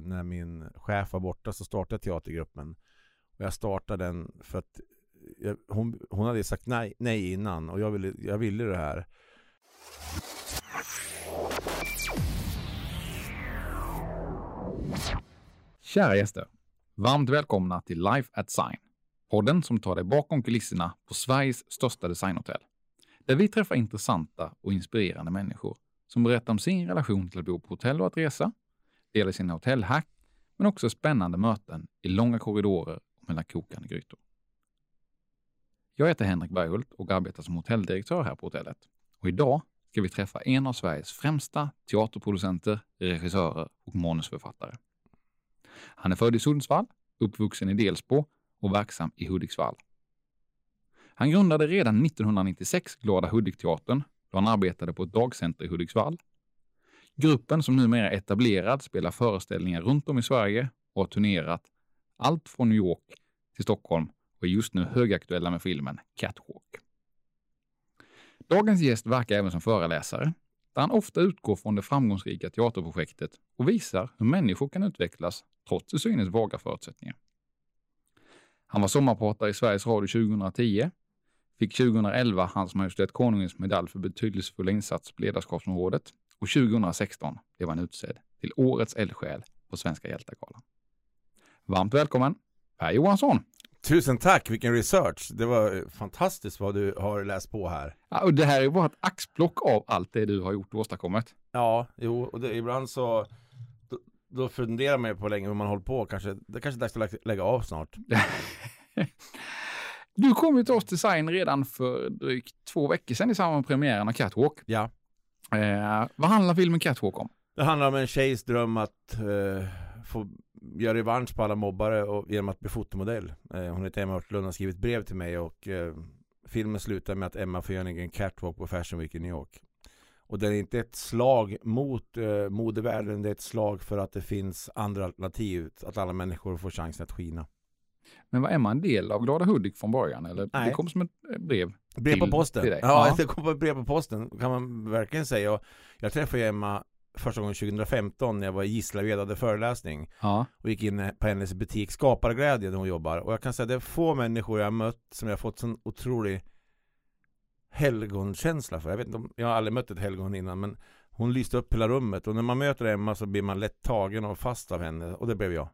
när min chef var borta så startade jag teatergruppen. Och jag startade den för att jag, hon, hon hade sagt nej, nej innan och jag ville, jag ville det här. Kära gäster, varmt välkomna till Life at Sign. Podden som tar dig bakom kulisserna på Sveriges största designhotell. Där vi träffar intressanta och inspirerande människor som berättar om sin relation till att bo på hotell och att resa, delar sina hotellhack, men också spännande möten i långa korridorer och mellan kokande grytor. Jag heter Henrik Berghult och arbetar som hotelldirektör här på hotellet. Och idag ska vi träffa en av Sveriges främsta teaterproducenter, regissörer och manusförfattare. Han är född i Sundsvall, uppvuxen i Delsbo och verksam i Hudiksvall. Han grundade redan 1996 Glada Hudik-teatern då han arbetade på ett dagcenter i Hudiksvall. Gruppen som numera är etablerad spelar föreställningar runt om i Sverige och har turnerat allt från New York till Stockholm och är just nu högaktuella med filmen Catwalk. Dagens gäst verkar även som föreläsare, där han ofta utgår från det framgångsrika teaterprojektet och visar hur människor kan utvecklas trots till synes vaga förutsättningar. Han var sommarpratare i Sveriges Radio 2010, fick 2011 Hans Majestät Konungens medalj för betydelsefulla insats på ledarskapsområdet och 2016 blev han utsedd till Årets eldsjäl på Svenska hjältegalan. Varmt välkommen Per Johansson! Tusen tack, vilken research! Det var fantastiskt vad du har läst på här. Ja, och det här är bara ett axplock av allt det du har gjort och åstadkommit. Ja, jo, och det, ibland så då, då funderar man ju på länge hur man håller på. Kanske, det kanske är dags att lä lägga av snart. du kom ju till oss design redan för drygt två veckor sedan i samband med premiären av Catwalk. Ja. Eh, vad handlar filmen Catwalk om? Det handlar om en tjejs dröm att eh, få göra revansch på alla mobbare och, genom att bli fotomodell. Eh, hon heter Emma Örtlund och har skrivit brev till mig och eh, filmen slutar med att Emma får göra en catwalk på Fashion Week i New York. Och det är inte ett slag mot eh, modevärlden, det är ett slag för att det finns andra alternativ, att alla människor får chansen att skina. Men var Emma en del av Glada Hudik från början? Eller Nej. det kom som ett eh, brev? Brev på posten. Ja, Ja. det kom på brev på posten kan man verkligen säga. Och jag träffade Emma första gången 2015 när jag var i Gislaved hade föreläsning. Ja. och gick in på hennes butik Skaparglädje där hon jobbar och jag kan säga det är få människor jag har mött som jag fått sån otrolig helgonkänsla för. Jag vet inte om, jag har aldrig mött ett helgon innan men hon lyste upp hela rummet och när man möter Emma så blir man lätt tagen och fast av henne och det blev jag.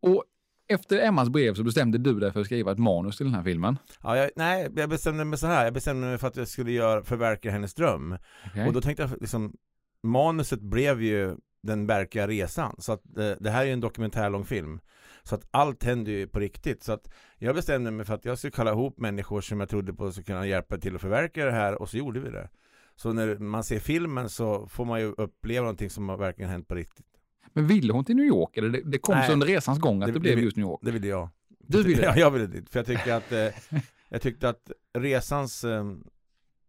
Och efter Emmas brev så bestämde du dig för att skriva ett manus till den här filmen. Ja, jag, nej, jag bestämde mig så här. Jag bestämde mig för att jag skulle göra, förverkliga hennes dröm. Okej. Och då tänkte jag liksom, manuset blev ju den verkliga resan. Så att det, det här är ju en dokumentärlång film. Så att allt händer ju på riktigt. Så att jag bestämde mig för att jag skulle kalla ihop människor som jag trodde på skulle kunna hjälpa till att förverkliga det här och så gjorde vi det. Så när man ser filmen så får man ju uppleva någonting som har verkligen hänt på riktigt. Men ville hon till New York? Eller det, det kom Nej. så under resans gång att det, Det- blev det- just New York? Det ville jag. Du ville Ja, jag ville dit. För jag tycker att eh, jag tyckte att resans eh,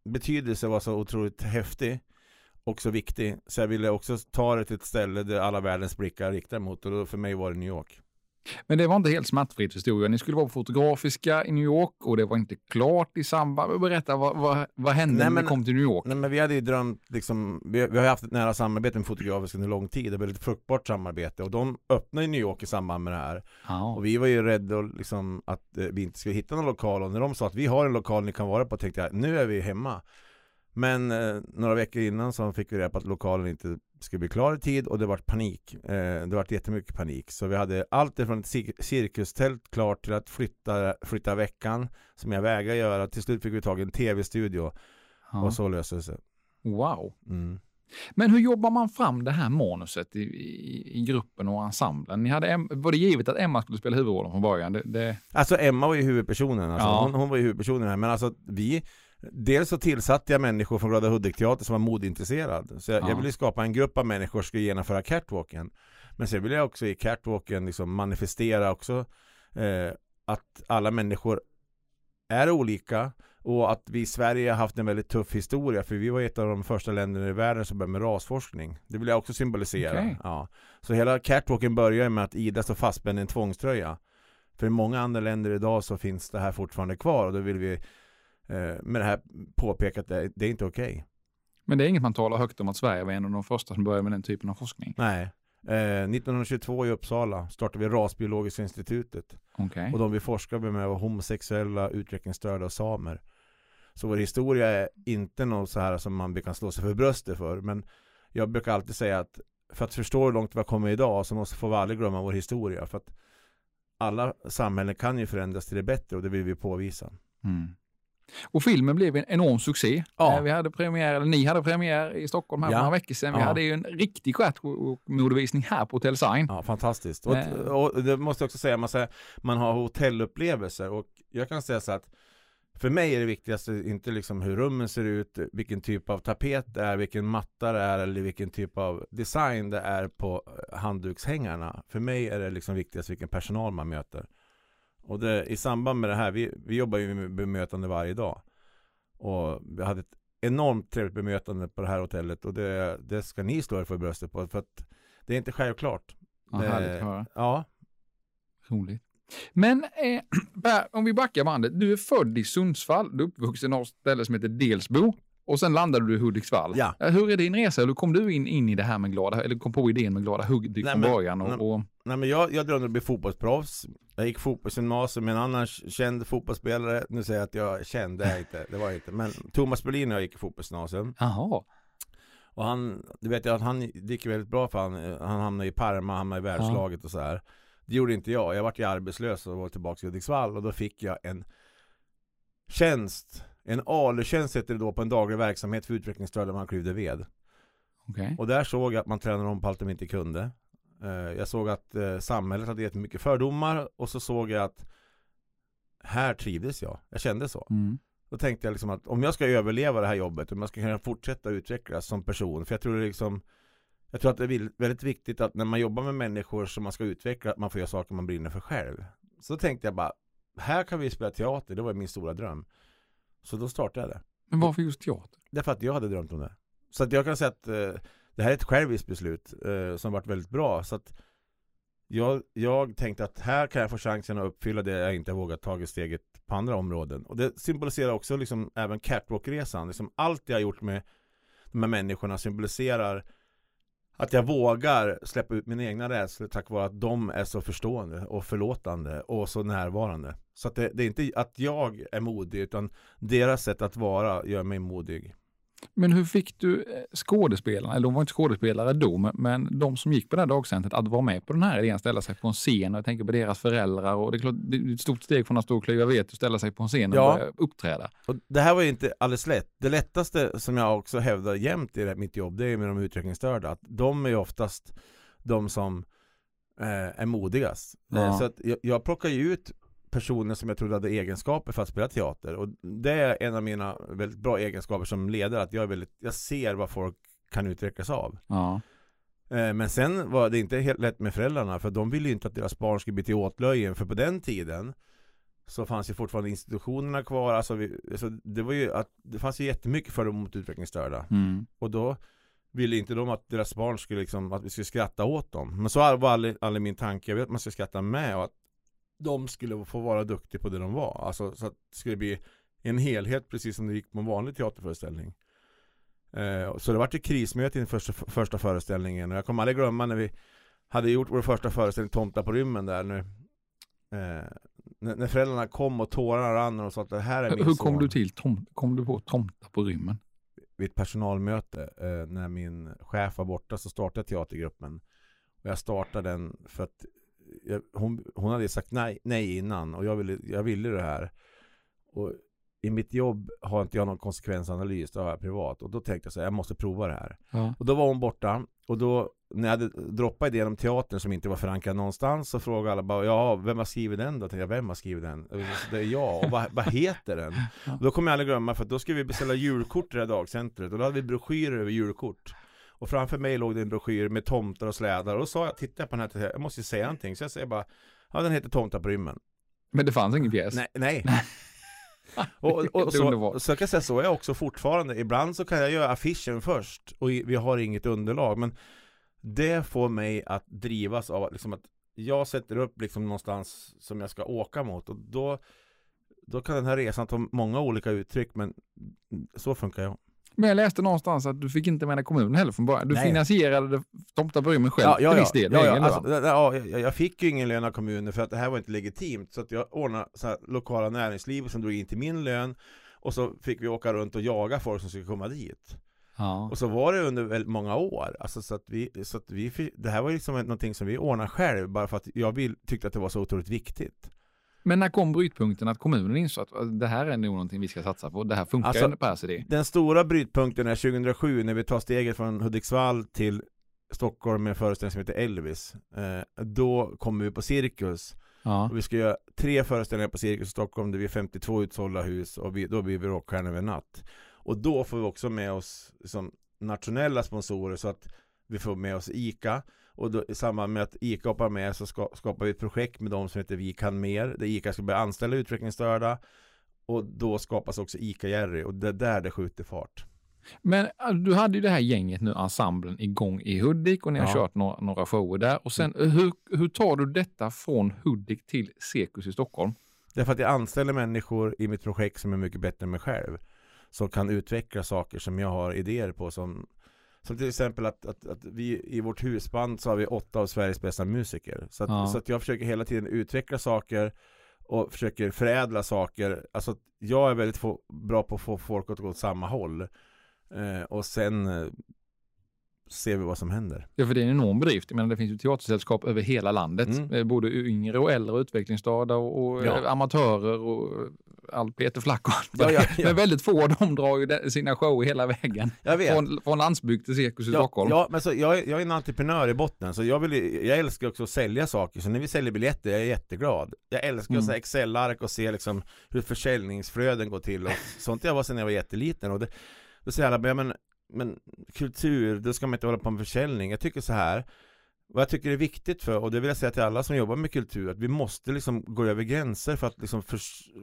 betydelse var så otroligt häftig och så viktig. Så jag ville också ta det till ett ställe där alla världens blickar riktar mot och då för mig var det New York. Men det var inte helt smärtfritt för historien. Ni skulle vara på Fotografiska i New York och det var inte klart i samband. Berätta, vad, vad, vad hände Nej, när men- ni kom till New York? Nej men vi hade ju drömt liksom, vi, vi har haft ett nära samarbete med Fotografiska under lång tid, det var ett fruktbart samarbete och de öppnade i New York i samband med det här. Ja. Och vi var ju rädda liksom att eh, vi inte skulle hitta någon lokal och när de sa att vi har en lokal ni kan vara på tänkte jag nu är vi hemma. Men eh, några veckor innan så fick vi reda på att lokalen inte skulle bli klar i tid och det var panik. Eh, det var jättemycket panik. Så vi hade allt ifrån ett cir- cirkustält klart till att flytta, flytta veckan som jag vägrade göra. Till slut fick vi tag i en tv-studio ja. och så löste det sig. Wow. Mm. Men hur jobbar man fram det här manuset i, i, i gruppen och ensemblen? Ni hade, Em- var det givet att Emma skulle spela huvudrollen från början? Det, det, Alltså Emma var ju huvudpersonen, alltså. Ja. hon, hon var ju huvudpersonen här. Men alltså vi, dels så tillsatte jag människor från Glada Hudik-teater som var modintresserad. Så jag, Ja. jag ville skapa en grupp av människor som skulle genomföra catwalken. Men sen ville jag också i catwalken liksom manifestera också eh, att alla människor är olika och att vi i Sverige har haft en väldigt tuff historia för vi var ett av de första länderna i världen som började med rasforskning. Det vill jag också symbolisera. Okej. Ja. Så hela catwalken börjar med att Ida står fastspänd i en tvångströja. För i många andra länder idag så finns det här fortfarande kvar och då vill vi med det här påpeka att det, är inte okej. men det är inget man talar högt om att Sverige var en av de första som började med den typen av forskning. Nej. Eh, 1922 i Uppsala startade vi Rasbiologiska institutet. Okej. Och de vi forskade med var homosexuella, utvecklingsstörda och samer. Så vår historia är inte något så här som man kan slå sig för bröstet för. Men jag brukar alltid säga att för att förstå hur långt vi har kommit idag så måste får vi aldrig glömma vår historia. För att alla samhällen kan ju förändras till det bättre och det vill vi påvisa. Mm. Och filmen blev en enorm succé. Ja. Eh, Vi hade premiär, eller ni hade premiär i Stockholm här för Ja. några veckor sedan. Vi Ja. hade ju en riktig stjärtmodevisning här på Hotel Sign. Ja, fantastiskt. Och, Eh. och det måste jag också säga, man, säger, man har hotellupplevelser och jag kan säga så att för mig är det viktigaste inte liksom hur rummen ser ut, vilken typ av tapet det är, vilken matta det är eller vilken typ av design det är på handdukshängarna. För mig är det liksom viktigast vilken personal man möter. Och det, i samband med det här, vi, vi jobbar ju med bemötande varje dag. Och vi hade ett enormt trevligt bemötande på det här hotellet och det, det ska ni slå er för bröstet på för att det är inte självklart. Ja, Det- härligt att höra. Ja, Roligt. Men eh, om vi backar bandet. Du är född i Sundsvall. Du är uppvuxen i något ställe som heter Delsbo. Och sen landade du i Hudiksvall. Ja. Eh, Hur är din resa? Hur kom du in, in i det här med glada, eller kom på idén med glada Hudik från början? nej. Och, och, Nej men jag, jag drömde om att bli fotbollsproffs Jag gick fotbollsgymnasium med en annan känd fotbollsspelare Nu säger jag att jag kände jag inte, det var jag inte Men Thomas Berlin och jag gick i fotbollsgymnasium jaha. Och han, du vet att han gick väldigt bra för han Han hamnade i Parma, hamnade i världslaget och så här Det gjorde inte jag, jag vart ju arbetslös och var tillbaka i Hudiksvall och då fick jag en Tjänst En ALU-tjänst heter det då på en daglig verksamhet för utvecklingsstörda man klyvde ved Okej. Och där såg jag att man tränade om på allt de inte kunde. Eh, Jag såg att eh, samhället hade jättemycket fördomar och så såg jag att här trivdes jag. Jag kände så. Mm. Då tänkte jag liksom att om jag ska överleva det här jobbet, om jag ska kunna fortsätta utvecklas som person, för jag tror det liksom jag tror att det är väldigt viktigt att när man jobbar med människor som man ska utveckla, att man får göra saker man brinner för själv. Så tänkte jag bara, här kan vi spela teater, det var min stora dröm. Så då startade jag det. Men varför just teater? Därför att jag hade drömt om det. Så att jag kan säga att eh, det här är ett själviskt beslut eh, som varit väldigt bra. Så att jag, jag tänkte att här kan jag få chansen att uppfylla det jag inte vågat tagit steget på andra områden. Och det symboliserar också liksom även catwalk-resan. Liksom allt jag har gjort med de här människorna symboliserar att jag vågar släppa ut mina egna rädslor tack vare att de är så förstående och förlåtande och så närvarande. Så att det, det är inte att jag är modig utan deras sätt att vara gör mig modig. Men hur fick du eh, skådespelarna, eller de var inte skådespelare då, men, men de som gick på det här dagcentret att vara med på den här idén, ställa sig på en scen och jag tänker på deras föräldrar och det är klart, det är ett stort steg från att stå och kliva vet och ställa sig på en scen och Ja. uppträda. Och det här var ju inte alldeles lätt. Det lättaste som jag också hävdar jämt i mitt jobb, det är med de utvecklingsstörda. Att de är ju oftast de som eh, är modigast. Ja. Så att jag, jag plockar ju ut personer som jag trodde hade egenskaper för att spela teater. Och det är en av mina väldigt bra egenskaper som ledare, att jag, är väldigt, jag ser vad folk kan utvecklas av. Ja. Eh, Men sen var det inte helt lätt med föräldrarna för de ville ju inte att deras barn skulle bli till åtlöjen för på den tiden så fanns ju fortfarande institutionerna kvar alltså, vi, alltså det var ju att det fanns ju jättemycket fördomar mot utvecklingsstörda Mm. och då ville inte de att deras barn skulle liksom att vi skulle skratta åt dem men så var aldrig, aldrig min tanke jag vet att man ska skratta med och att de skulle få vara duktiga på det de var. Alltså så att det skulle bli en helhet precis som det gick på en vanlig teaterföreställning. Eh, så det var ett krismöte i den första, första föreställningen. Och jag kommer aldrig glömma när vi hade gjort vår första föreställning Tomta på rymmen där nu eh, när, när föräldrarna kom och tårarna rann och sa att det här är min Hur kom son. du till tom, kom du på tomta på rymmen? vid ett personalmöte eh, när min chef var borta så startade jag teatergruppen. Och jag startade den för att jag, hon, hon hade sagt nej, nej innan och jag ville, jag ville det här och i mitt jobb har inte jag någon konsekvensanalys, det har jag privat och då tänkte jag så här, jag måste prova det här Ja. och då var hon borta och då när jag hade droppat idén om teatern som inte var förankrad någonstans så frågade alla bara ja, vem har skrivit den då? Tänkte jag, vem har skrivit den? Det är jag, och vad, vad heter den? Och då kommer jag aldrig glömma för då skulle vi beställa julkort till det här dagcentret och då hade vi broschyrer över julkort och framför mig låg det en broschyr med tomtar och slädar. Och då sa jag, tittade jag på den här, jag måste ju säga någonting. Så jag säger bara Ja den heter Tomtar på rymmen. Men det fanns ingen pjäs? Nej, nej. och, och, och så, så jag kan säga så är jag också fortfarande. Ibland så kan jag göra affischen först och vi har inget underlag. Men Det får mig att drivas av liksom att jag sätter upp liksom någonstans som jag ska åka mot. Och då Då kan den här resan ta många olika uttryck men så funkar jag Men jag läste någonstans att du fick inte med dig kommunen heller från början. Du Nej. finansierade Tomta på rymmen själv Ja, ja, till viss del. Ja, ja, alltså, ja, jag, fick ju ingen lön av kommunen för att det här var inte legitimt. Så att jag ordnade så här, lokala näringsliv som drog in till min lön. Och så fick vi åka runt och jaga folk som skulle komma dit. ja. Och så var det under väldigt många år. Alltså så att vi, så att vi, det här var liksom någonting som vi ordnade själv bara för att jag vill, tyckte att det var så otroligt viktigt. Men när kom brytpunkten att kommunen insåg att alltså, det här är nog någonting vi ska satsa på? Det här funkar Alltså, ju Pers idé. Den stora brytpunkten är 2007 när vi tar steget från Hudiksvall till Stockholm med en föreställning som heter Elvis. Eh, då kommer vi på Cirkus. Ja. Och vi ska göra tre föreställningar på Cirkus i Stockholm där vi är 52 utsålda hus och vi, då blir vi rockstjärnor över natt. Och då får vi också med oss liksom, nationella sponsorer så att vi får med oss ICA och då, i samband med att ICA hoppar med så ska, skapar vi ett projekt med dem som heter Vi kan mer där ICA ska börja anställa utvecklingsstörda och då skapas också ICA Jerry och det är där det skjuter fart. Men äh, du hade ju det här gänget nu, ensemblen, igång i Hudik och ni har Ja. kört några, några shower där. Och sen, äh, hur, hur tar du detta från Hudik till Cirkus i Stockholm? Därför att jag anställer människor i mitt projekt som är mycket bättre än mig själv. Som kan utveckla saker som jag har idéer på som som till exempel att, att, att vi i vårt husband så har vi åtta av Sveriges bästa musiker. Så att, Ja. så att jag försöker hela tiden utveckla saker och försöker förädla saker. Alltså jag är väldigt få, bra på att få folk att gå åt samma håll. Eh, och sen eh, ser vi vad som händer. Ja, för det är en enorm bedrift. Jag menar, det finns ju teatersällskap över hela landet. Mm. Eh, Både yngre och äldre utvecklingsstörda och, och Ja. eh, amatörer och eh, allt Peter Flack och allt. Ja, ja, ja. Men väldigt få av dem drar ju sina shower hela vägen. Jag vet. Från, från landsbygd till Cirkus i Ja, Stockholm. ja men så jag, jag är en entreprenör i botten så jag, vill, jag älskar också att sälja saker så när vi säljer biljetter jag är jätteglad Jag älskar Mm. att se Excel-ark och se liksom hur försäljningsflöden går till och sånt jag var sedan jag var jätteliten och det, då säger alla men, men kultur, då ska man inte hålla på med försäljning Jag tycker så här vad jag tycker är viktigt för, och det vill jag säga till alla som jobbar med kultur, att vi måste liksom gå över gränser för att liksom för,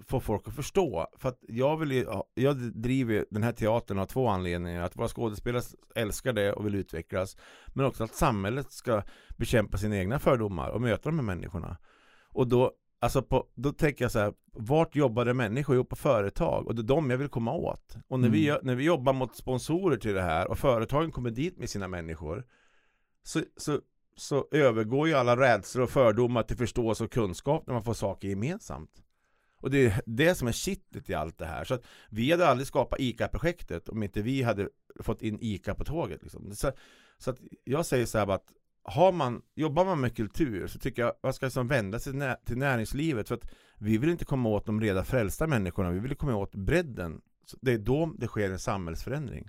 få folk att förstå. För att jag vill ju, jag driver den här teatern av två anledningar. Att våra skådespelare älskar det och vill utvecklas. Men också att samhället ska bekämpa sina egna fördomar och möta de här människorna. Och då, alltså på, då tänker jag så här, vart jobbade människor? Jo, på företag. Och det är de jag vill komma åt. Och när, vi, Mm. gör- när vi jobbar mot sponsorer till det här och företagen kommer dit med sina människor så, så så övergår ju alla rädslor och fördomar till förståelse och kunskap när man får saker gemensamt. Och det är det som är kittet i allt det här. Så att vi hade aldrig skapat ICA-projektet om inte vi hade fått in ICA på tåget. Liksom. Så, så att jag säger så här att har man, jobbar man med kultur så tycker jag man ska liksom vända sig till, nä, till näringslivet för att vi vill inte komma åt de redan frälsta människorna, vi vill komma åt bredden. Så det är då det sker en samhällsförändring.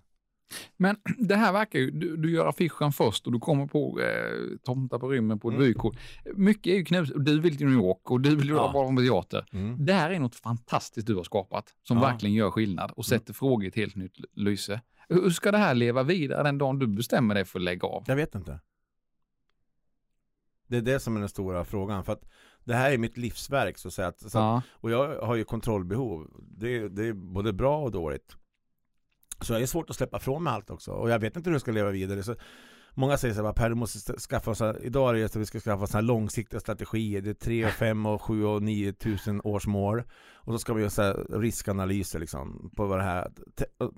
Men det här verkar ju, du, du gör affischen först och du kommer på eh, Tomta på rymmen på ett Mm. vykort. Mycket är ju knus och du vill till New York och du vill Ja. vara på teater. Mm. Det här är något fantastiskt du har skapat som Ja. verkligen gör skillnad och sätter frågor i ett helt nytt lyse. Hur ska det här leva vidare den dagen du bestämmer dig för att lägga av? Jag vet inte. Det är det som är den stora frågan. För att det här är mitt livsverk så att säga. Så att, Ja. Och jag har ju kontrollbehov. Det, är- det är både bra och dåligt. Så jag är svårt att släppa från mig allt också. Och jag vet inte hur jag ska leva vidare. Så många säger så här, Per du måste skaffa oss, idag är det att vi ska skaffa sådana här långsiktiga strategier. Det är 3, 5, och 7 och 9 tusen års mål. Och så ska vi göra så här riskanalyser liksom på vad det här.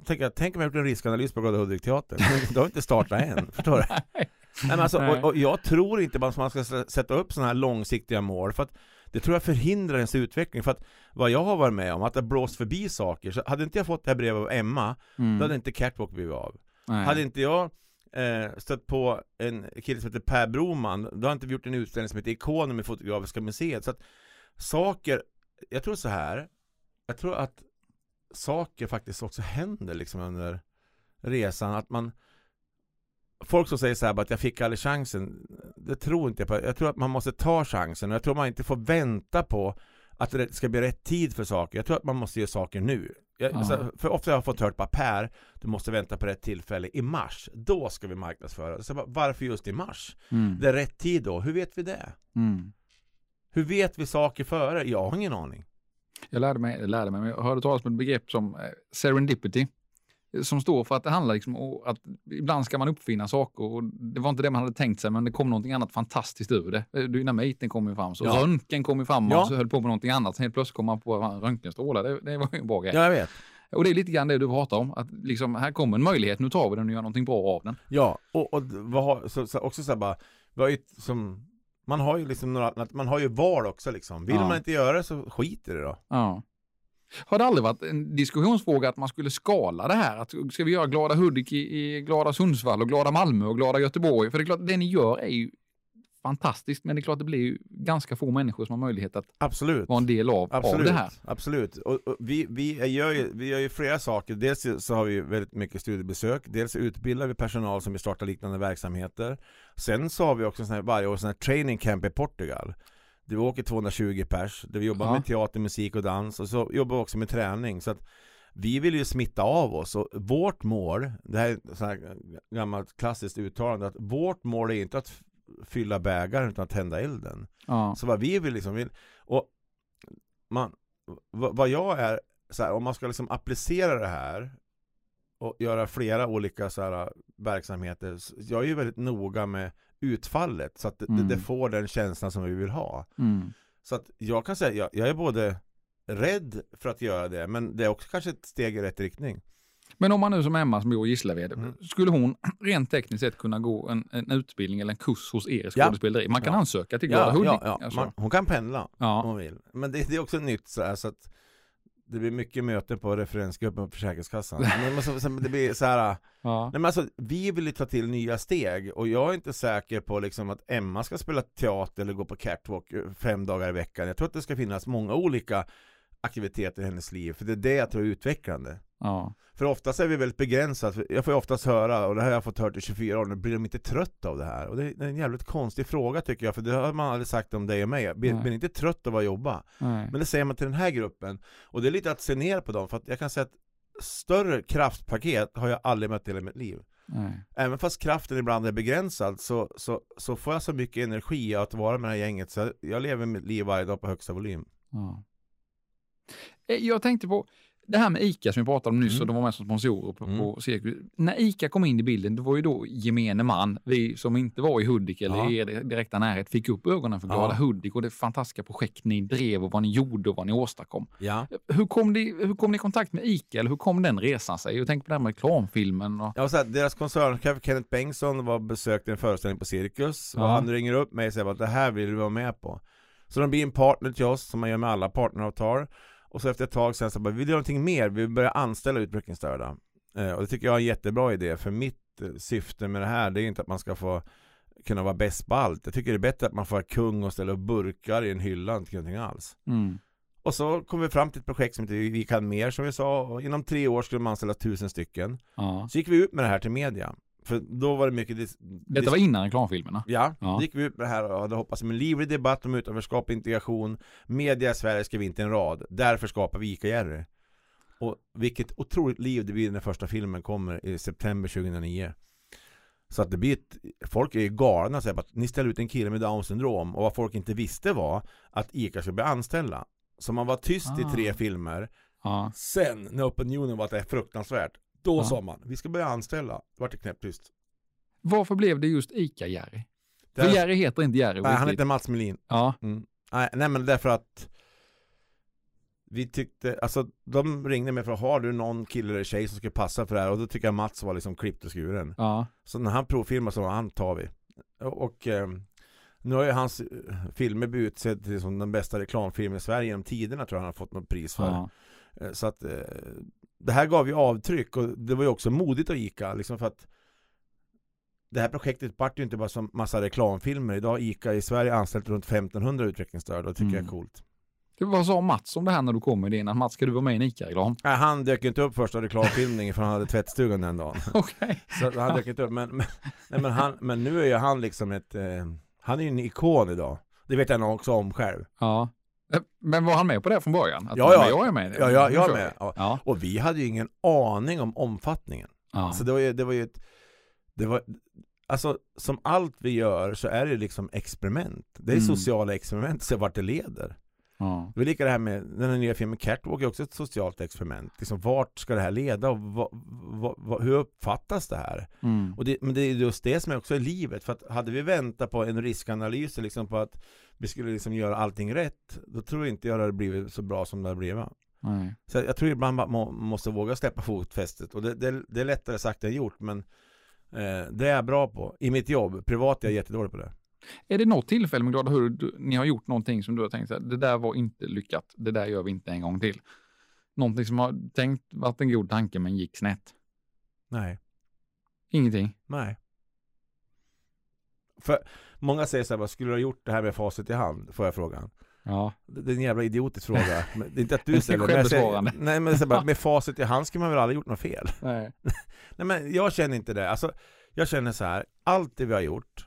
Tänk, tänk om jag gjort en riskanalys på Glada Hudik-teatern. Det har inte startat än, förstår du? Nej, men alltså, och, och jag tror inte att man ska sätta upp sådana här långsiktiga mål för att det tror jag förhindrar ens utveckling för att vad jag har varit med om, att det blåst förbi saker så hade inte jag fått det här brevet av Emma Mm. då hade inte Catwalk blivit av. Nej. Hade inte jag eh, stött på en kille som heter Per Broman då hade inte vi gjort en utställning som heter Ikonen med Fotografiska museet så att saker, jag tror så här jag tror att saker faktiskt också händer liksom under resan att man Folk som säger så här att jag fick aldrig chansen Det tror inte jag på. Jag tror att man måste ta chansen och jag tror man inte får vänta på att det ska bli rätt tid för saker. Jag tror att man måste göra saker nu. Jag, Ja. så, för ofta har jag fått hört bara Per, du måste vänta på rätt tillfälle i mars. Då ska vi marknadsföra. Så bara, varför just i mars? Mm. Det är rätt tid då. Hur vet vi det? Mm. Hur vet vi saker före? Jag har ingen aning. Jag lärde mig, jag lärde mig, jag hörde talas om ett begrepp som eh, serendipity. Som står för att det handlar liksom om att ibland ska man uppfinna saker och det var inte det man hade tänkt sig men det kom någonting annat fantastiskt ur det. Eh, Dynamiten kom ju fram, så Ja. röntgen kom ju fram Ja. och så höll på med någonting annat. Sen helt plötsligt kom man på en röntgenstrålar. Det, det var ju en bra grej. Ja, jag vet. Och det är lite grann det du pratar om, att liksom här kommer en möjlighet, nu tar vi den och gör någonting bra av den. Ja, och, och vad så, så också så här bara, har ju som, man har ju liksom några, man har ju val också liksom. Vill Ja. man inte göra det så skit i det då. Ja. Har det aldrig varit en diskussionsfråga att man skulle skala det här? Att ska vi göra Glada Hudik i, i Glada Sundsvall och Glada Malmö och Glada Göteborg? För det är klart, det ni gör är ju fantastiskt, men det är klart det blir ju ganska få människor som har möjlighet att Absolut. vara en del av, av Absolut, det här. absolut. Och, och vi, vi, gör ju, vi gör ju flera saker. Dels så har vi väldigt mycket studiebesök. Dels utbildar vi personal som vill starta liknande verksamheter. Sen så har vi också sån här, varje år sån här training camp i Portugal. Vi åker 220 pers, vi jobbar Ja. med teater, musik och dans. Och så jobbar vi också med träning. Så att vi vill ju smitta av oss och vårt mål, det här är sånt här gammalt klassiskt uttalande, att vårt mål är inte att fylla bägaren utan att tända elden. Ja. Så vad vi vill liksom vill, och man, vad, jag är, så här, om man ska liksom applicera det här och göra flera olika så här, verksamheter, så jag är ju väldigt noga med utfallet så att det, Mm. det får den känslan som vi vill ha. Mm. Så att jag kan säga, jag, jag är både rädd för att göra det, men det är också kanske ett steg i rätt riktning. Men om man nu som Emma som bor i Gislaved, Mm. skulle hon rent tekniskt sett kunna gå en, en utbildning eller en kurs hos er Ja. skådespeleri? Man kan Ja. ansöka till Glada Ja, Hudik. ja, alltså. Man, hon kan pendla om hon vill. Men det, det är också nytt så, här, så att det blir mycket möten på referensgruppen på Försäkringskassan. Men, men så, så, det blir så här, Ja. nej men alltså, vi vill ju ta till nya steg och jag är inte säker på liksom att Emma ska spela teater eller gå på catwalk eh, fem dagar i veckan. Jag tror att det ska finnas många olika aktiviteter i hennes liv, för det är det jag tror är utvecklande. Ja. För oftast är vi väldigt begränsade, jag får ju oftast höra, och det här har jag fått hört i 24 år, nu blir de inte trötta av det här? Och det är en jävligt konstig fråga tycker jag, för det har man aldrig sagt om dig och mig. Blir, blir inte trött av att jobba? Nej. Men det säger man till den här gruppen, och det är lite att se ner på dem, för att jag kan säga att större kraftpaket har jag aldrig mött i hela mitt liv. Nej. Även fast kraften ibland är begränsad så, så, så får jag så mycket energi att vara med det här gänget så jag lever mitt liv varje dag på högsta volym. Ja. Eh, Jag tänkte på det här med ICA som vi pratade om nyss Mm. och de var med som sponsorer på, Mm. på Cirkus. När ICA kom in i bilden, det var ju då gemene man, vi som inte var i Hudik eller Ja. i er direkta närhet, fick upp ögonen för Ja. Glada Hudik och det fantastiska projekt ni drev och vad ni gjorde och vad ni åstadkom. Ja. Hur kom, ni, hur kom ni i kontakt med ICA eller hur kom den resan sig? Jag tänker på det här med reklamfilmen. Och, Jag så här, deras koncernchef Kenneth Bengtsson var besökte en föreställning på Cirkus och Ja. han ringer upp mig och säger att det här vill du vara med på. Så de blir en partner till oss som man gör med alla partneravtal. Och så efter ett tag sen så bara, vi vill göra någonting mer, vi vill börja anställa utvecklingsstörda. Eh, och det tycker jag är en jättebra idé, för mitt eh, syfte med det här, det är inte att man ska få kunna vara bäst på allt. Jag tycker det är bättre att man får vara kung och ställa upp burkar i en hylla, inte någonting alls. mm. Och så kom vi fram till ett projekt som heter Vi kan mer som vi sa, och inom tre år skulle man anställa tusen stycken. ja. Så gick vi ut med det här till media. För då var det mycket dis- Detta var innan reklamfilmerna. Ja, Ja. då gick vi ut med det här och hade hoppats på en livlig debatt om utanförskap och integration. Media i Sverige skrev inte en rad. Därför skapar vi Ica Jerry. Och vilket otroligt liv det blir när första filmen kommer i september 2009. Så att det blir ett, folk är ju galna säger att ni ställer ut en kille med down syndrom och vad folk inte visste var att Ica skulle bli anställda. Så man var tyst Ah. i tre filmer. Ja. Sen när opinionen var att det är fruktansvärt, då Ja. sa man vi ska börja anställa. Då vart det knäpptyst. Varför blev det just ICA-Jerry? För Jerry heter inte Jerry. Nej, han heter Mats Melin. Ja. Mm. Nej, nej men därför att vi tyckte, alltså de ringde mig för att har du någon kille eller tjej som ska passa för det här? Och då tycker jag Mats var liksom klippt och skuren. Ja. Så när han provfilmade så han tar vi. Och, och eh, nu har ju hans eh, filmer blivit utsedd till som den bästa reklamfilmen i Sverige genom tiderna tror jag han har fått något pris för. ja. Eh, Så att eh, det här gav ju avtryck och det var ju också modigt av ICA liksom för att det här projektet vart ju inte bara som massa reklamfilmer. Idag har ICA i Sverige anställt runt 1500 utvecklingsstörda och det tycker jag Mm. är coolt. Det var sa Mats om det här när du kom med idén? Att Mats, ska du vara med i en ICA-reklam? Nej, han dök inte upp första reklamfilmningen för han hade tvättstugan den dagen. Okej. Så han dök inte upp. Men, men, nej, men, han, men nu är ju han liksom ett, eh, han är ju en ikon idag. Det vet jag nog också om själv. Ja. Eh, Men var han med på det från början? Att, Ja, ja. Jag är med. Ja, jag, jag är med. Ja. Ja. Och vi hade ju ingen aning om omfattningen. ja. Så det var ju, det var ju ett, det var, alltså som allt vi gör så är det liksom experiment. Det är Mm. sociala experiment, se vart det leder. Ja. Det var lika det här med den nya filmen Catwalk är också ett socialt experiment. Liksom vart ska det här leda och vad, vad, vad, hur uppfattas det här? Mm. Och det, men det är just det som är också i livet. För att hade vi väntat på en riskanalys liksom på att vi skulle liksom göra allting rätt, då tror inte jag det hade blivit så bra som det hade blivit. Nej. Så jag tror ibland man må, måste våga släppa fotfästet och det, det, det är lättare sagt än gjort men eh, det är jag bra på. I mitt jobb, privat är jag jättedålig på det. Är det något tillfälle med Glada Hudik du- ni har gjort någonting som du har tänkt så här, det där var inte lyckat, det där gör vi inte en gång till? Någonting som har tänkt varit en god tanke men gick snett? Nej. Ingenting? Nej. För många säger så här, vad skulle du ha gjort det här med facit i hand? Får jag frågan. Ja. Det är en jävla idiotisk fråga. Men det är inte att du ställer jag säger-. Nej men så bara, med facit i hand skulle man väl aldrig gjort något fel? Nej. Nej men jag känner inte det. Alltså, jag känner så här, allt det vi har gjort,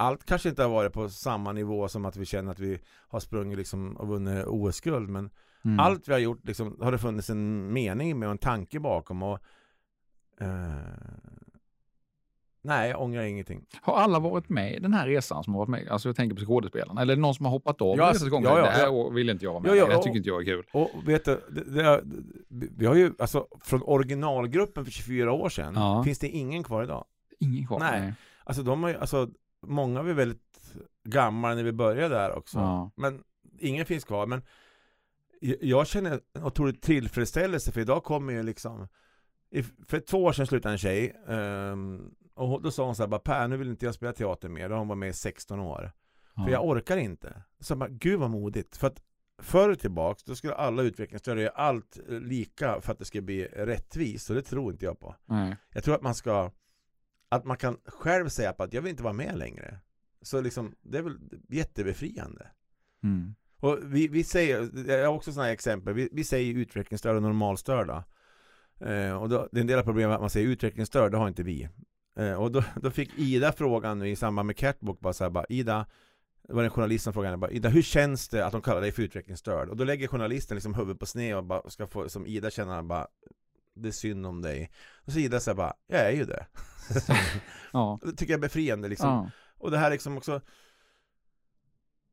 allt kanske inte har varit på samma nivå som att vi känner att vi har sprungit liksom och vunnit OS-guld, men Mm. allt vi har gjort liksom, har det funnits en mening med och en tanke bakom och eh, Nej, jag ångrar ingenting. Har alla varit med i den här resan som har varit med? Alltså jag tänker på skådespelarna. Eller någon som har hoppat av Ja, resans gång? ja, ja, det här ja. vill inte jag vara med. Ja, ja, det här och- tycker inte jag är kul. Och vet du, det, det, vi har ju, alltså från originalgruppen för 24 år sedan, Ja. finns det ingen kvar idag. Ingen kvar. Nej. Alltså de har ju, alltså många var väldigt gamla när vi började där också. Ja. Men ingen finns kvar. Men jag- känner en otrolig tillfredsställelse för idag kommer ju liksom för två år sedan slutade en tjej ehm, och då sa hon så här, bara, Per nu vill inte jag spela teater mer. Då har hon varit med i 16 år. Ja. För jag orkar inte. Så bara, gud vad modigt. För att förr tillbaks, då skulle alla utvecklingsstörda göra allt eh, lika för att det ska bli rättvist. Och det tror inte jag på. Nej. Jag tror att man ska att man kan själv säga att jag vill inte vara med längre. Så liksom, det är väl jättebefriande. Mm. Och vi, vi säger, jag har också sådana här exempel, vi, vi säger utvecklingsstörda och normalstörda. Eh, och då, det är en del av problemet att man säger utvecklingsstörd, det har inte vi. Eh, och då, då fick Ida frågan nu i samband med Catbook, bara så här, bara, Ida, det var en journalist som frågade henne, bara, Ida, hur känns det att de kallar dig för utvecklingsstörd? Och då lägger journalisten liksom huvudet på sned och bara ska få, som Ida känner, bara, det är synd om dig. Och så Ida säger bara, jag är ju det. Ja. det tycker jag är befriande liksom. Ja. Och det här liksom också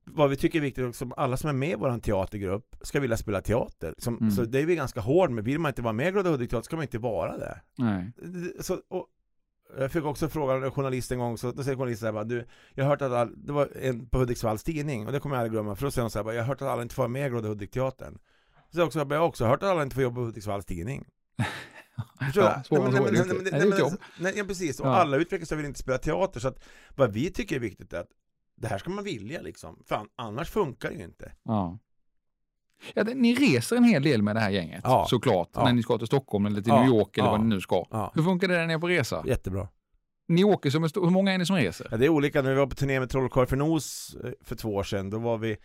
vad vi tycker är viktigt också, alla som är med i vår teatergrupp ska vilja spela teater. Som, Mm. Så det är vi ganska hård med. Vill man inte vara med i Glada Hudik teater ska man inte vara det. Nej. Så, och, jag fick också frågan en journalist en gång, så då säger journalisten så här, bara, du, jag har hört att all, det var en på Hudiksvalls tidning, och det kommer jag aldrig glömma, för då säger hon så här, bara, jag har hört att alla inte får vara med i Glada Hudik-teatern. Så jag också, jag har också hört att alla inte får jobba på Hudiksvalls tidning. Ja, Nej, ja, precis. Och Ja. alla utvecklingsstörda vill inte spela teater, så att vad vi tycker är viktigt är att det här ska man vilja liksom. Fan, annars funkar det ju inte. Ja. Ja, det, ni reser en hel del med det här gänget, Ja. såklart. När ni ska till Stockholm eller till. New York eller vad ni nu ska. Hur funkar det när ni är på resa? Jättebra. Ni åker som en stor... Hur många är ni som reser? Ja, det är olika. När vi var på turné med Trollkarl för Nos eh, för två år sedan, då var vi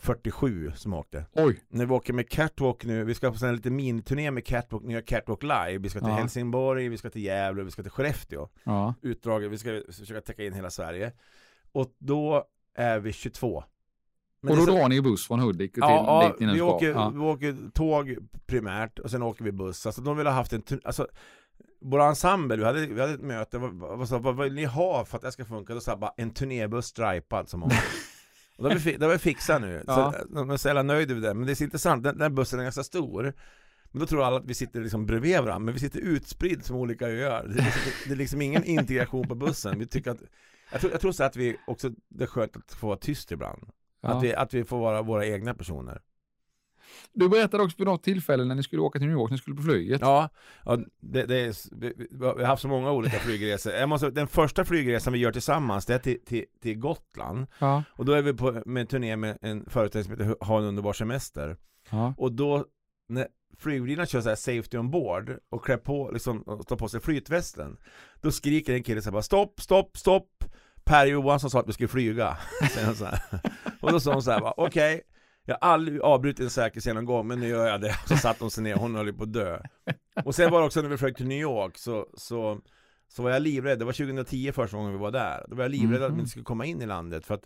47 som åkte. Oj. När vi åker med Catwalk nu, vi ska på en liten miniturné med Catwalk, nya Catwalk live. Vi ska till Ja. Helsingborg, vi ska till Gävle, vi ska till Skellefteå. Ja. Utdraget, vi ska försöka täcka in hela Sverige. Och då är vi 22. Men och då är så- drar ni buss från Hudik till Ja, dit ni vi, åker, Ja. vi åker tåg primärt och sen åker vi buss. Alltså de vill ha haft en tur- alltså vår ensemble, vi hade, vi hade ett möte, vad, vad, vad, vad vill ni ha för att det ska funka? Då sa bara en turnébuss stripad som många. Och det har vi, fi- det har vi fixat nu. Ja. Så, de är så jävla nöjda med det. Men det är så intressant, den, den bussen är ganska stor. Men då tror alla att vi sitter liksom bredvid varandra, men vi sitter utspridd som olika öar. Det är liksom, det är liksom ingen integration på bussen. Vi tycker att, jag tror, jag tror så att vi också, det är skönt att få vara tyst ibland. Ja. Att, vi, att vi får vara våra egna personer. Du berättade också vid något tillfälle när ni skulle åka till New York, ni skulle på flyget. Ja, ja det, det är, vi, har haft så många olika flygresor. Jag måste, den första flygresan vi gör tillsammans, det är till, till, till Gotland. Ja. Och då är vi på med en turné med en föreställning som heter Ha en underbar semester. Ja. Och då, när flygvärdinnan kör så här safety on board och klär på, liksom, och tar på sig flytvästen. Då skriker en kille så här bara stopp, stopp, stopp. Per Johansson sa att vi skulle flyga. Så här. Och då sa hon så här bara, okej. Jag har aldrig avbrutit en säkerhetsgenomgång men nu gör jag det. Så satt hon sig ner, hon höll ju på att dö. Och sen var det också när vi flög till New York så, så, så var jag livrädd, det var 2010 första gången vi var där. Då var jag livrädd att vi Mhm. inte skulle komma in i landet för att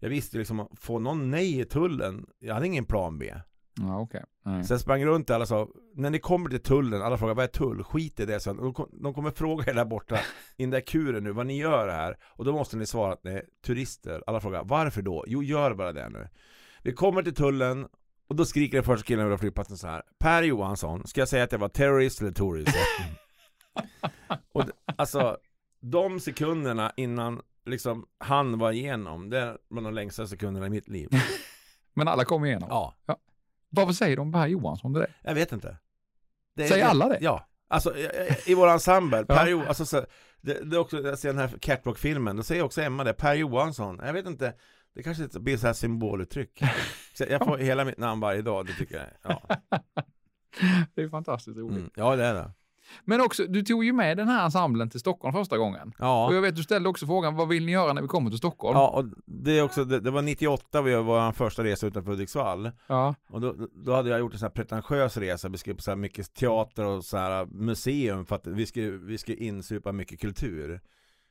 jag visste liksom att få någon nej i tullen, jag hade ingen plan B. Ja. Nej. Så jag sprang runt och alla sa, när ni kommer till tullen, alla frågar vad är tull? Skit i det sen. De, kom, de kommer fråga er där borta, i den där kuren nu, vad ni gör här. Och då måste ni svara att ni är turister. Alla frågar, varför då? Jo, gör bara det nu. Vi kommer till tullen, och då skriker den första killen över flygplatsen så här. Per Johansson, ska jag säga att jag var terrorist eller tourist? och det, alltså, de sekunderna innan liksom han var igenom, det är bland de längsta sekunderna i mitt liv. Men alla kom igenom? Ja. Varför säger de Per Johansson dig? Jag vet inte. Det, Säger alla det? Ja. Alltså i, i vår ensemble, Ja. Per Jo, alltså så, det, det är också, jag ser den här Catwalk-filmen, då säger också Emma det, Per Johansson, jag vet inte, det kanske blir så här symboluttryck. Så jag får hela mitt namn varje dag, det tycker jag. Ja, Det är fantastiskt roligt. mm. ja det är det. Men också, du tog ju med den här ensemblen till Stockholm första gången. Ja. Och jag vet, du ställde också frågan, vad vill ni göra när vi kommer till Stockholm? Ja, och det är också, det, det var 98 vi var vår första resa utanför Hudiksvall Ja. Och då, då hade jag gjort en sån här pretentiös resa, vi skulle på så här mycket teater och så här museum för att vi skulle, vi skulle insupa mycket kultur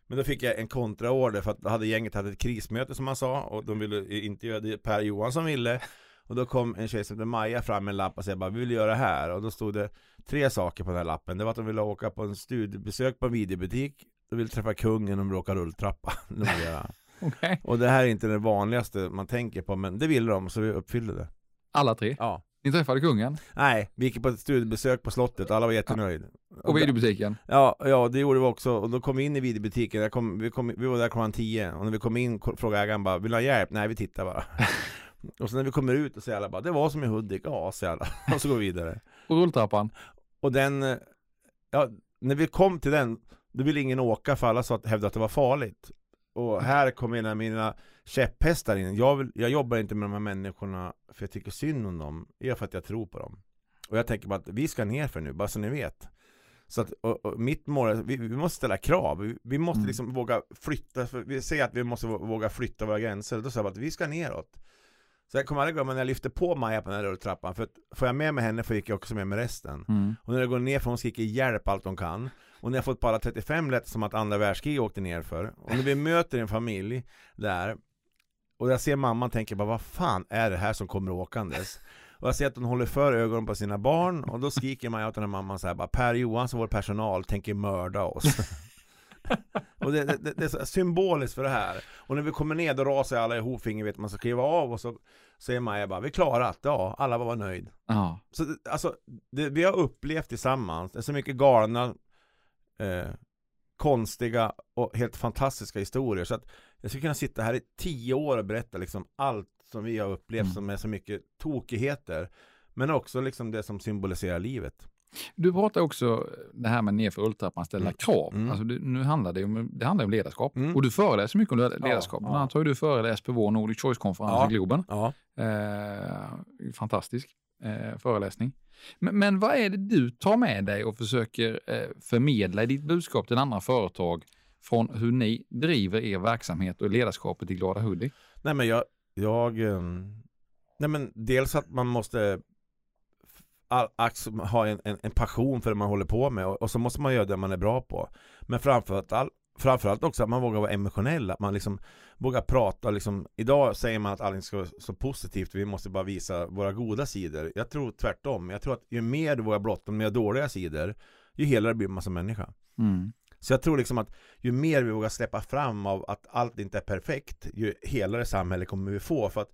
Men då fick jag en kontraorder för att då hade gänget haft ett krismöte som man sa och de ville inte göra det Per Johansson ville. Och då kom en tjej som hette Maja fram med en lapp och sa bara vi vill göra det här. Och då stod det tre saker på den här lappen. Det var att de ville åka på en studiebesök på en videobutik. De ville träffa kungen och de ville åka rulltrappa. Okej. Och det här är inte det vanligaste man tänker på men det ville de så vi uppfyllde det. Alla tre. Ja Ni träffade kungen? Nej, vi gick på ett studiebesök på slottet, alla var jättenöjda och videobutiken. Ja, ja det gjorde vi också, och då kom vi in i videobutiken, jag kom, vi, kom, vi var där klockan 10 och när vi kom in frågade ägaren bara 'Vill du ha hjälp?' Nej, vi tittar bara. Och så när vi kommer ut och säger alla bara 'Det var som i Hudik' Ja, säger alla, och så går vi vidare. Och rulltrappan. Och den, ja, när vi kom till den, då ville ingen åka för alla sa att, hävdade att det var farligt. Och här kommer en av mina käpphästar in. Jag, vill, jag jobbar inte med de här människorna för jag tycker synd om dem, det är för att jag tror på dem. Och jag tänker bara att vi ska ner för nu, bara så ni vet. Så att, och, och mitt mål är, vi, vi måste ställa krav, vi, vi måste Mm. liksom våga flytta, för vi säger att vi måste vå- våga flytta våra gränser, då sa jag att vi ska neråt. Så jag kommer aldrig glömma när jag lyfte på Maja på den här rulltrappan, för att får jag med mig henne får gick jag också med mig resten. Mm. och när det går ner för hon skriker hjälp allt hon kan. Och när jag fått bara 35 lät som att andra världskriget åkte ner för Och när vi möter en familj där Och jag ser mamman tänker bara vad fan är det här som kommer åkandes? Och jag ser att hon håller för ögonen på sina barn Och då skriker man åt den här mamman så här bara Per Johansson, vår personal, tänker mörda oss Och det, det, det är symboliskt för det här Och när vi kommer ner då rasar alla ihop finger vet man ska kliva av och så Säger Maja bara, vi klarat, ja, alla var nöjd Ja. så alltså, det vi har upplevt tillsammans, det är så mycket galna, eh, konstiga och helt fantastiska historier. Så att jag skulle kunna sitta här i tio år och berätta liksom allt som vi har upplevt Mm. som är så mycket tokigheter. Men också liksom det som symboliserar livet. Du pratar också det här med nerför rulltrappan, ställa Mm. krav. Mm. Alltså nu handlar det om, det handlar om ledarskap. Mm. Och du föreläser mycket om ledarskap. Ja, Bland annat har du föreläst på vår Nordic Choice-konferens Ja. i Globen. Ja. Eh, fantastisk eh, föreläsning. Men, men vad är det du tar med dig och försöker eh, förmedla i ditt budskap till andra företag från hur ni driver er verksamhet och ledarskapet i Glada Hudik? Nej men jag, jag ehm, Nej men dels att man måste ha en, en, en passion för det man håller på med och, och så måste man göra det man är bra på. Men framförallt, all, framförallt också att man vågar vara emotionell, att man liksom vågar prata liksom, idag säger man att allting ska vara så positivt, vi måste bara visa våra goda sidor. Jag tror tvärtom, jag tror att ju mer du vågar blotta med dåliga sidor, ju helare blir man som människa. Mm. Så jag tror liksom att ju mer vi vågar släppa fram av att allt inte är perfekt, ju helare samhälle kommer vi få. För att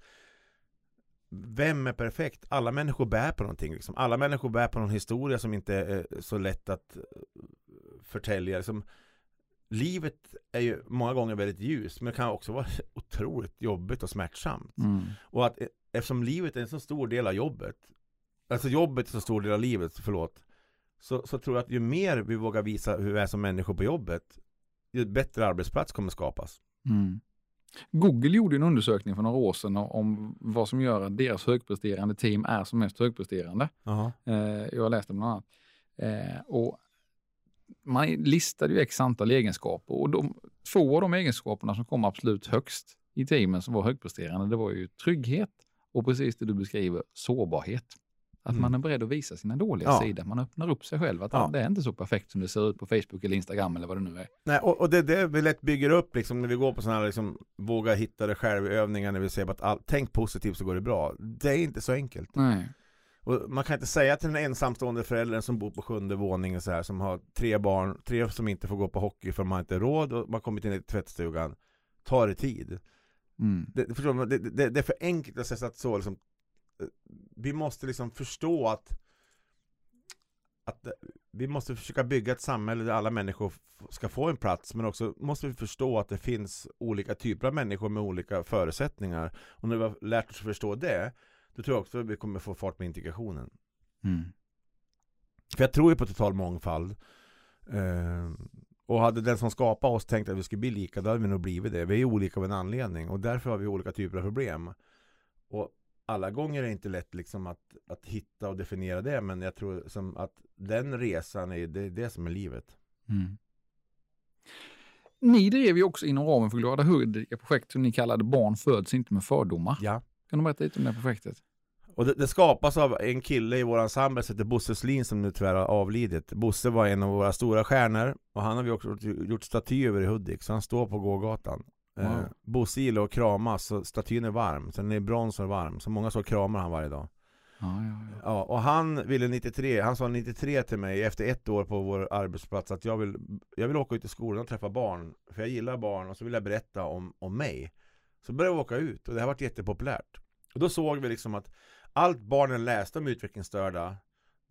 vem är perfekt? Alla människor bär på någonting. Liksom. Alla människor bär på någon historia som inte är så lätt att eh, förtälja. Liksom, livet är ju många gånger väldigt ljust, men kan också vara otroligt jobbigt och smärtsamt. Mm. Och att eh, eftersom livet är en så stor del av jobbet Alltså jobbet är en så stor del av livet, förlåt så, så tror jag att ju mer vi vågar visa hur vi är som människor på jobbet Ju bättre arbetsplats kommer skapas Mm. Google gjorde en undersökning för några år sedan om vad som gör att deras högpresterande team är som mest högpresterande. Jaha. Eh, jag har läst det bland annat. Eh, och man listade ju x antal egenskaper och de, två av de egenskaperna som kom absolut högst i teamen som var högpresterande, det var ju trygghet och precis det du beskriver, sårbarhet. Att Mm. man är beredd att visa sina dåliga Ja. sidor. Man öppnar upp sig själv. Att Ja. det är inte så perfekt som det ser ut på Facebook eller Instagram eller vad det nu är. Nej, och, och det är det vi lätt bygger upp liksom när vi går på sådana här liksom Våga hitta det själv övningar när vi säger att all, tänk positivt så går det bra Det är inte så enkelt Nej. Och man kan inte säga till den ensamstående föräldern som bor på sjunde våningen så här, som har tre barn, tre som inte får gå på hockey för man har inte råd och man kommer till tvättstugan Ta det tid Mm. det, förstår man, det, det, det är för enkelt att säga att så liksom, eh, Vi måste liksom förstå att att eh, vi måste försöka bygga ett samhälle där alla människor ska få en plats men också måste vi förstå att det finns olika typer av människor med olika förutsättningar och när vi har lärt oss förstå det då tror jag också att vi kommer få fart på integrationen. Mm. För jag tror ju på total mångfald. Eh, och hade den som skapade oss tänkt att vi skulle bli lika, då hade vi nog blivit det. Vi är olika av en anledning och därför har vi olika typer av problem. Och alla gånger är det inte lätt liksom att, att hitta och definiera det, men jag tror som att den resan är det, är det som är livet. Mm. Ni drev ju också inom ramen för Glada Hood ett projekt som ni kallade Barn föds inte med fördomar. Ja. Kan du berätta lite om det projektet? Och det, det skapas av en kille i vår ensemble som heter Bosse Slin som nu tyvärr har avlidit. Bosse var en av våra stora stjärnor och han har vi också gjort, gjort staty över i Hudik så han står på gågatan. Wow. Eh, Bosse gillar att kramas så statyn är varm, sen är brons och varm. Så många så kramar han varje dag. Ja, ja, ja. Ja, och han ville 93, han sa 93 till mig efter ett år på vår arbetsplats att jag vill, jag vill åka ut i skolan och träffa barn. För jag gillar barn och så vill jag berätta om, om mig. Så började vi åka ut och det har varit jättepopulärt. Och då såg vi liksom att allt barnen läste om utvecklingsstörda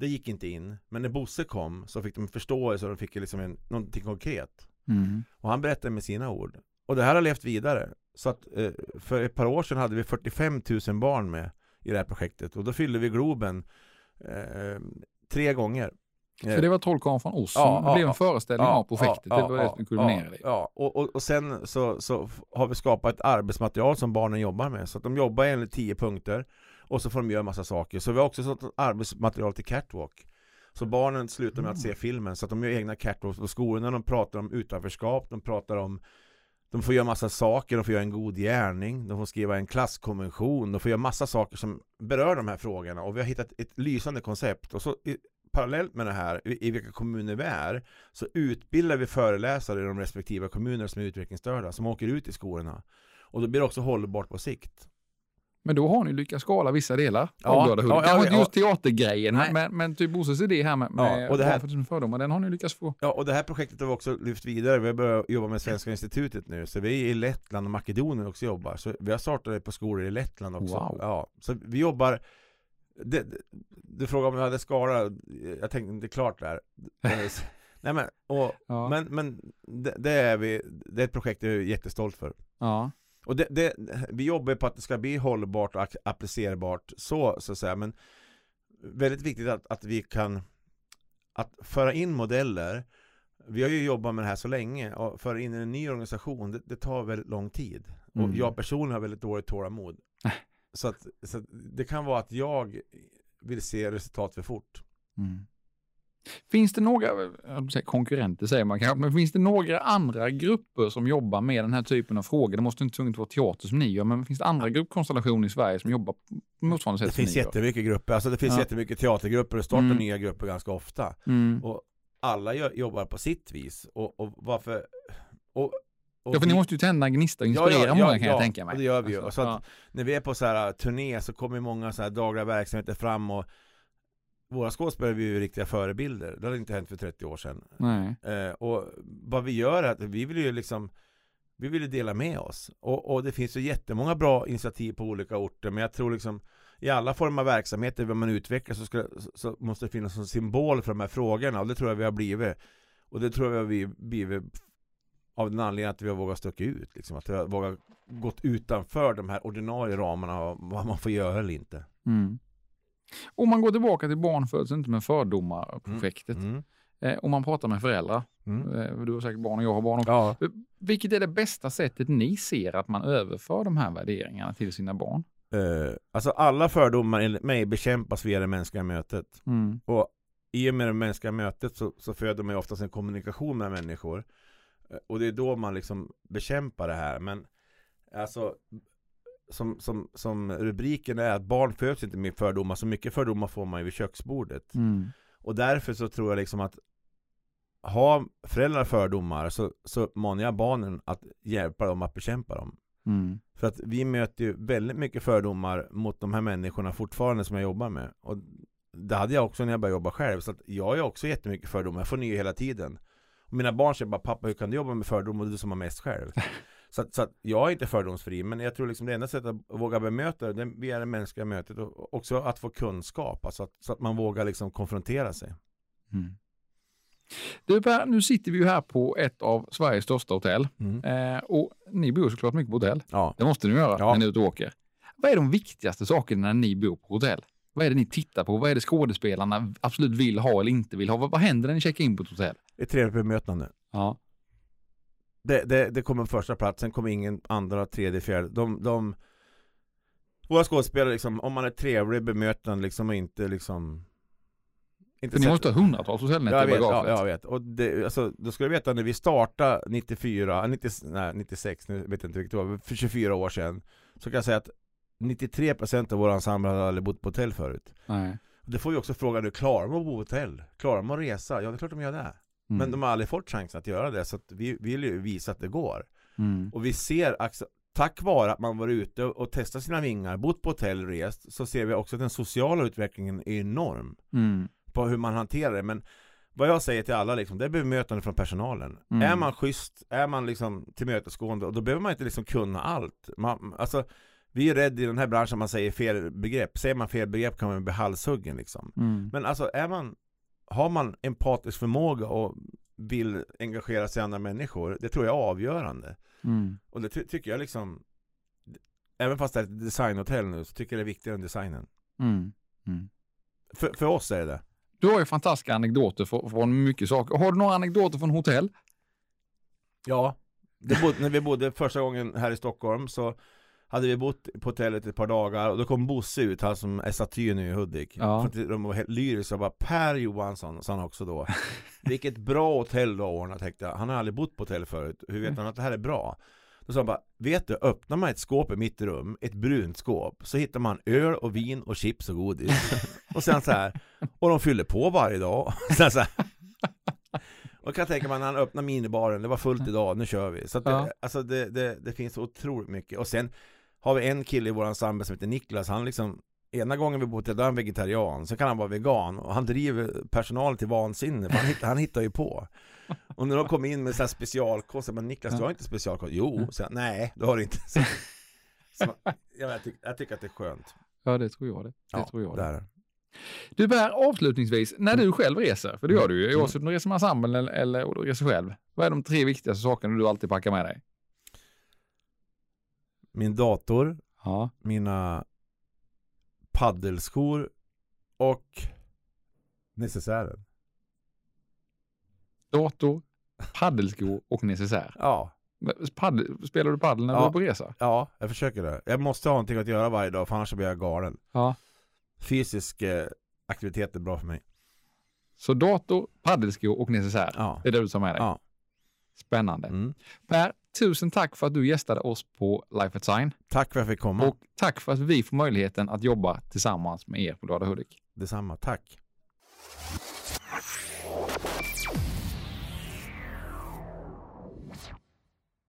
det gick inte in. Men när Bosse kom så fick de förståelse och de fick liksom en, någonting konkret. Mm. Och han berättade med sina ord. Och det här har levt vidare. Så att eh, för ett par år sedan hade vi 45 000 barn med i det här projektet. Och då fyllde vi Globen eh, tre gånger. Så det var trollkarlen från Oz som Ja, ja, blev en ja. föreställning av projektet. det var det som kulminerade. Ja, och, och, och sen så, så har vi skapat ett arbetsmaterial som barnen jobbar med. Så att de jobbar enligt tio punkter. Och så får de göra massa saker. Så vi har också sånt arbetsmaterial till catwalk. Så barnen slutar med att se filmen så att de gör egna catwalks på skolorna. De pratar om utanförskap, de pratar om de får göra massa saker, de får göra en god gärning, de får skriva en klasskonvention, de får göra massa saker som berör de här frågorna och vi har hittat ett lysande koncept och så i, parallellt med det här, i, i vilka kommuner vi är, så utbildar vi föreläsare i de respektive kommuner som är utvecklingsstörda som åker ut i skolorna. Och då blir det också hållbart på sikt. Men då har ni lyckats skala vissa delar Ja, av Glada Hood. ja, ja, ja. just teatergrejen, Nej. men, men typ Bosses idé här med, med Ja, och det här- med fördomar, den har ni lyckats få. Ja, och det här projektet har vi också lyft vidare. Vi har börjat jobba med Svenska institutet nu, så vi är i Lettland och Makedonien också jobbar. Så vi har startat det på skolor i Lettland också. Wow. Ja, så vi jobbar det, du frågade om jag hade skala, jag tänkte det är klart där. Nej men, och, Ja. men, men det, det är vi, det är ett projekt jag är jättestolt för. ja. Och det, det, vi jobbar på att det ska bli hållbart och applicerbart så, så att säga. Men väldigt viktigt att, att vi kan att föra in modeller. Vi har ju jobbat med det här så länge och föra in en ny organisation, det, det tar väldigt lång tid. Mm. Och jag personligen har väldigt dåligt tålamod. så, att, så att det kan vara att jag vill se resultat för fort. Mm. Finns det några, säga konkurrenter säger man kanske, men finns det några andra grupper som jobbar med den här typen av frågor? Det måste inte tvunget vara teater som ni gör, men finns det andra gruppkonstellationer i Sverige som jobbar på motsvarande sätt Det finns ni gör? jättemycket grupper, alltså det finns Ja. jättemycket teatergrupper och startar Mm. nya grupper ganska ofta. Mm. Och alla jobbar på sitt vis. Och, och varför... Och, och Ja, för ni vi- måste ju tända en gnista och Ja, inspirera ja, många ja, kan ja, jag tänka mig. och det gör vi ju. Alltså, Så att- När vi är på så här turné så kommer många så här dagliga verksamheter fram och våra skådespelare är ju riktiga förebilder. Det hade inte hänt för 30 år sedan. Eh, och vad vi gör är att vi vill ju liksom vi vill ju dela med oss. Och, och det finns ju jättemånga bra initiativ på olika orter. Men jag tror liksom i alla former av verksamheter där man utvecklar så, ska, så måste det finnas en symbol för de här frågorna. Och det tror jag vi har blivit. Och det tror jag vi har blivit av den anledningen att vi har vågat stöka ut. Liksom. Att vi har vågat gått utanför de här ordinarie ramarna av vad man får göra eller inte. Mm. Om man går tillbaka till Barn föds inte med fördomar-projektet. Mm. Eh, om man pratar med föräldrar, Mm. eh, du har säkert barn och jag har barn också. Ja. Vilket är det bästa sättet ni ser att man överför de här värderingarna till sina barn? Eh, alltså alla fördomar enligt mig bekämpas via det mänskliga mötet. Mm. Och i och med det mänskliga mötet så, så föder man ju oftast en kommunikation med människor. Eh, Och det är då man liksom bekämpar det här. Men alltså som, som, som rubriken är att barn föds inte med fördomar. Så mycket fördomar får man ju vid köksbordet. Mm. Och därför så tror jag liksom att ha föräldrar fördomar så, så manar jag barnen att hjälpa dem att bekämpa dem. Mm. För att vi möter ju väldigt mycket fördomar mot de här människorna fortfarande som jag jobbar med. Och det hade jag också när jag började jobba själv. Så att jag har också jättemycket fördomar. Jag får nya hela tiden. Och mina barn säger bara pappa hur kan du jobba med fördomar du som har mest själv? så, så att jag är inte fördomsfri. Men jag tror liksom det enda sättet att våga bemöta det, det är det mänskliga mötet. Och också att få kunskap. Alltså att, så att man vågar liksom konfrontera sig. Mm. Du Per, nu sitter vi ju här på ett av Sveriges största hotell. Mm. Eh, och ni bor såklart mycket på hotell. Ja. Det måste ni göra Ja. när ni är ute och åker. Vad är de viktigaste sakerna när ni bor på hotell? Vad är det ni tittar på? Vad är det skådespelarna absolut vill ha eller inte vill ha? Vad, vad händer när ni checkar in på ett hotell? Ett trevligt bemötande. Ja. Det, det, det kommer på första plats, sen kommer ingen andra, tredje, fjärde. De, de Våra skådespelare liksom, om man är trevlig bemötande liksom och inte liksom inte För ni måste ha hundratals hotellnätter i vet, ja, bagaget. jag vet. Och det, alltså, då ska du veta när vi startade 94, 90, nej, 96, nu vet jag inte vilket det var, för 24 år sedan. Så kan jag säga att 93% av våra ensemble hade aldrig bott på hotell förut. Nej. Det får vi också fråga nu, klarar de att bo på hotell? Klarar de att resa? Ja, det är klart de gör det. Mm. Men de har aldrig fått chansen att göra det, så att vi vill ju visa att det går. Mm. Och vi ser, tack vare att man varit ute och testat sina vingar, bott på hotell, rest, så ser vi också att den sociala utvecklingen är enorm Mm. på hur man hanterar det. Men vad jag säger till alla liksom, det är bemötande från personalen. Mm. Är man schysst, är man liksom tillmötesgående, och då behöver man inte liksom kunna allt. Man, alltså, vi är rädda i den här branschen man säger fel begrepp. Säger man fel begrepp kan man bli halshuggen liksom. Mm. Men alltså, är man, har man empatisk förmåga och vill engagera sig i andra människor, det tror jag är avgörande. Mm. Och det ty- tycker jag liksom Även fast det är ett designhotell nu så tycker jag det är viktigare än designen. Mm. Mm. För, för oss är det det. Du har ju fantastiska anekdoter från, mycket saker. Har du några anekdoter från hotell? Ja. Det bod, när vi bodde första gången här i Stockholm så hade vi bott på hotellet ett par dagar och då kom Bosse ut, han som är staty nu i Hudik. Ja. För att de var helt lyriska och bara Per Johansson, sa han också då. Vilket bra hotell du har ordnat tänkte jag. Han har aldrig bott på hotell förut. Hur vet han att det här är bra? Då sa han bara, vet du, öppnar man ett skåp i mitt rum, ett brunt skåp, så hittar man öl och vin och chips och godis. och sen så här, och de fyller på varje dag. sen så här. Och kan tänka mig när han öppnar minibaren, det var fullt idag, nu kör vi. Så att det, Ja. alltså det, det, det finns otroligt mycket. Och sen har vi en kille i vår ensemble som heter Niklas, han liksom Ena gången vi bor till, då är han vegetarian, så kan han vara vegan och han driver personal till vansinne, för han, hittar, han hittar ju på. Och när de kom in med så här specialkost, bara, Niklas du har inte specialkost? Jo, så jag, nej det har du inte. Så, så, ja, jag, tyck, jag tycker att det är skönt. Ja, det tror jag det. Det Ja, tror jag det det. Du bär avslutningsvis, när du själv reser, för det gör du ju, Mm. oavsett om du reser med ensemble eller, eller om du reser själv. Vad är de tre viktigaste sakerna du alltid packar med dig? Min dator, Ja. mina paddelskor och necessären. Dator, paddelskor och necessär. Ja, Paddel, spelar du paddel när Ja. du är på resa? ja, jag försöker det. Jag måste ha någonting att göra varje dag för annars blir jag galen. Ja. Fysisk eh, aktivitet är bra för mig. Så dator, paddelskor och necessär. Ja. Det är det du tar med dig. Ja. Spännande. Mm. Per, tusen tack för att du gästade oss på Life at Sign. Tack för att jag fick komma. Och tack för att vi får möjligheten att jobba tillsammans med er på Glada Hudik. Detsamma, tack.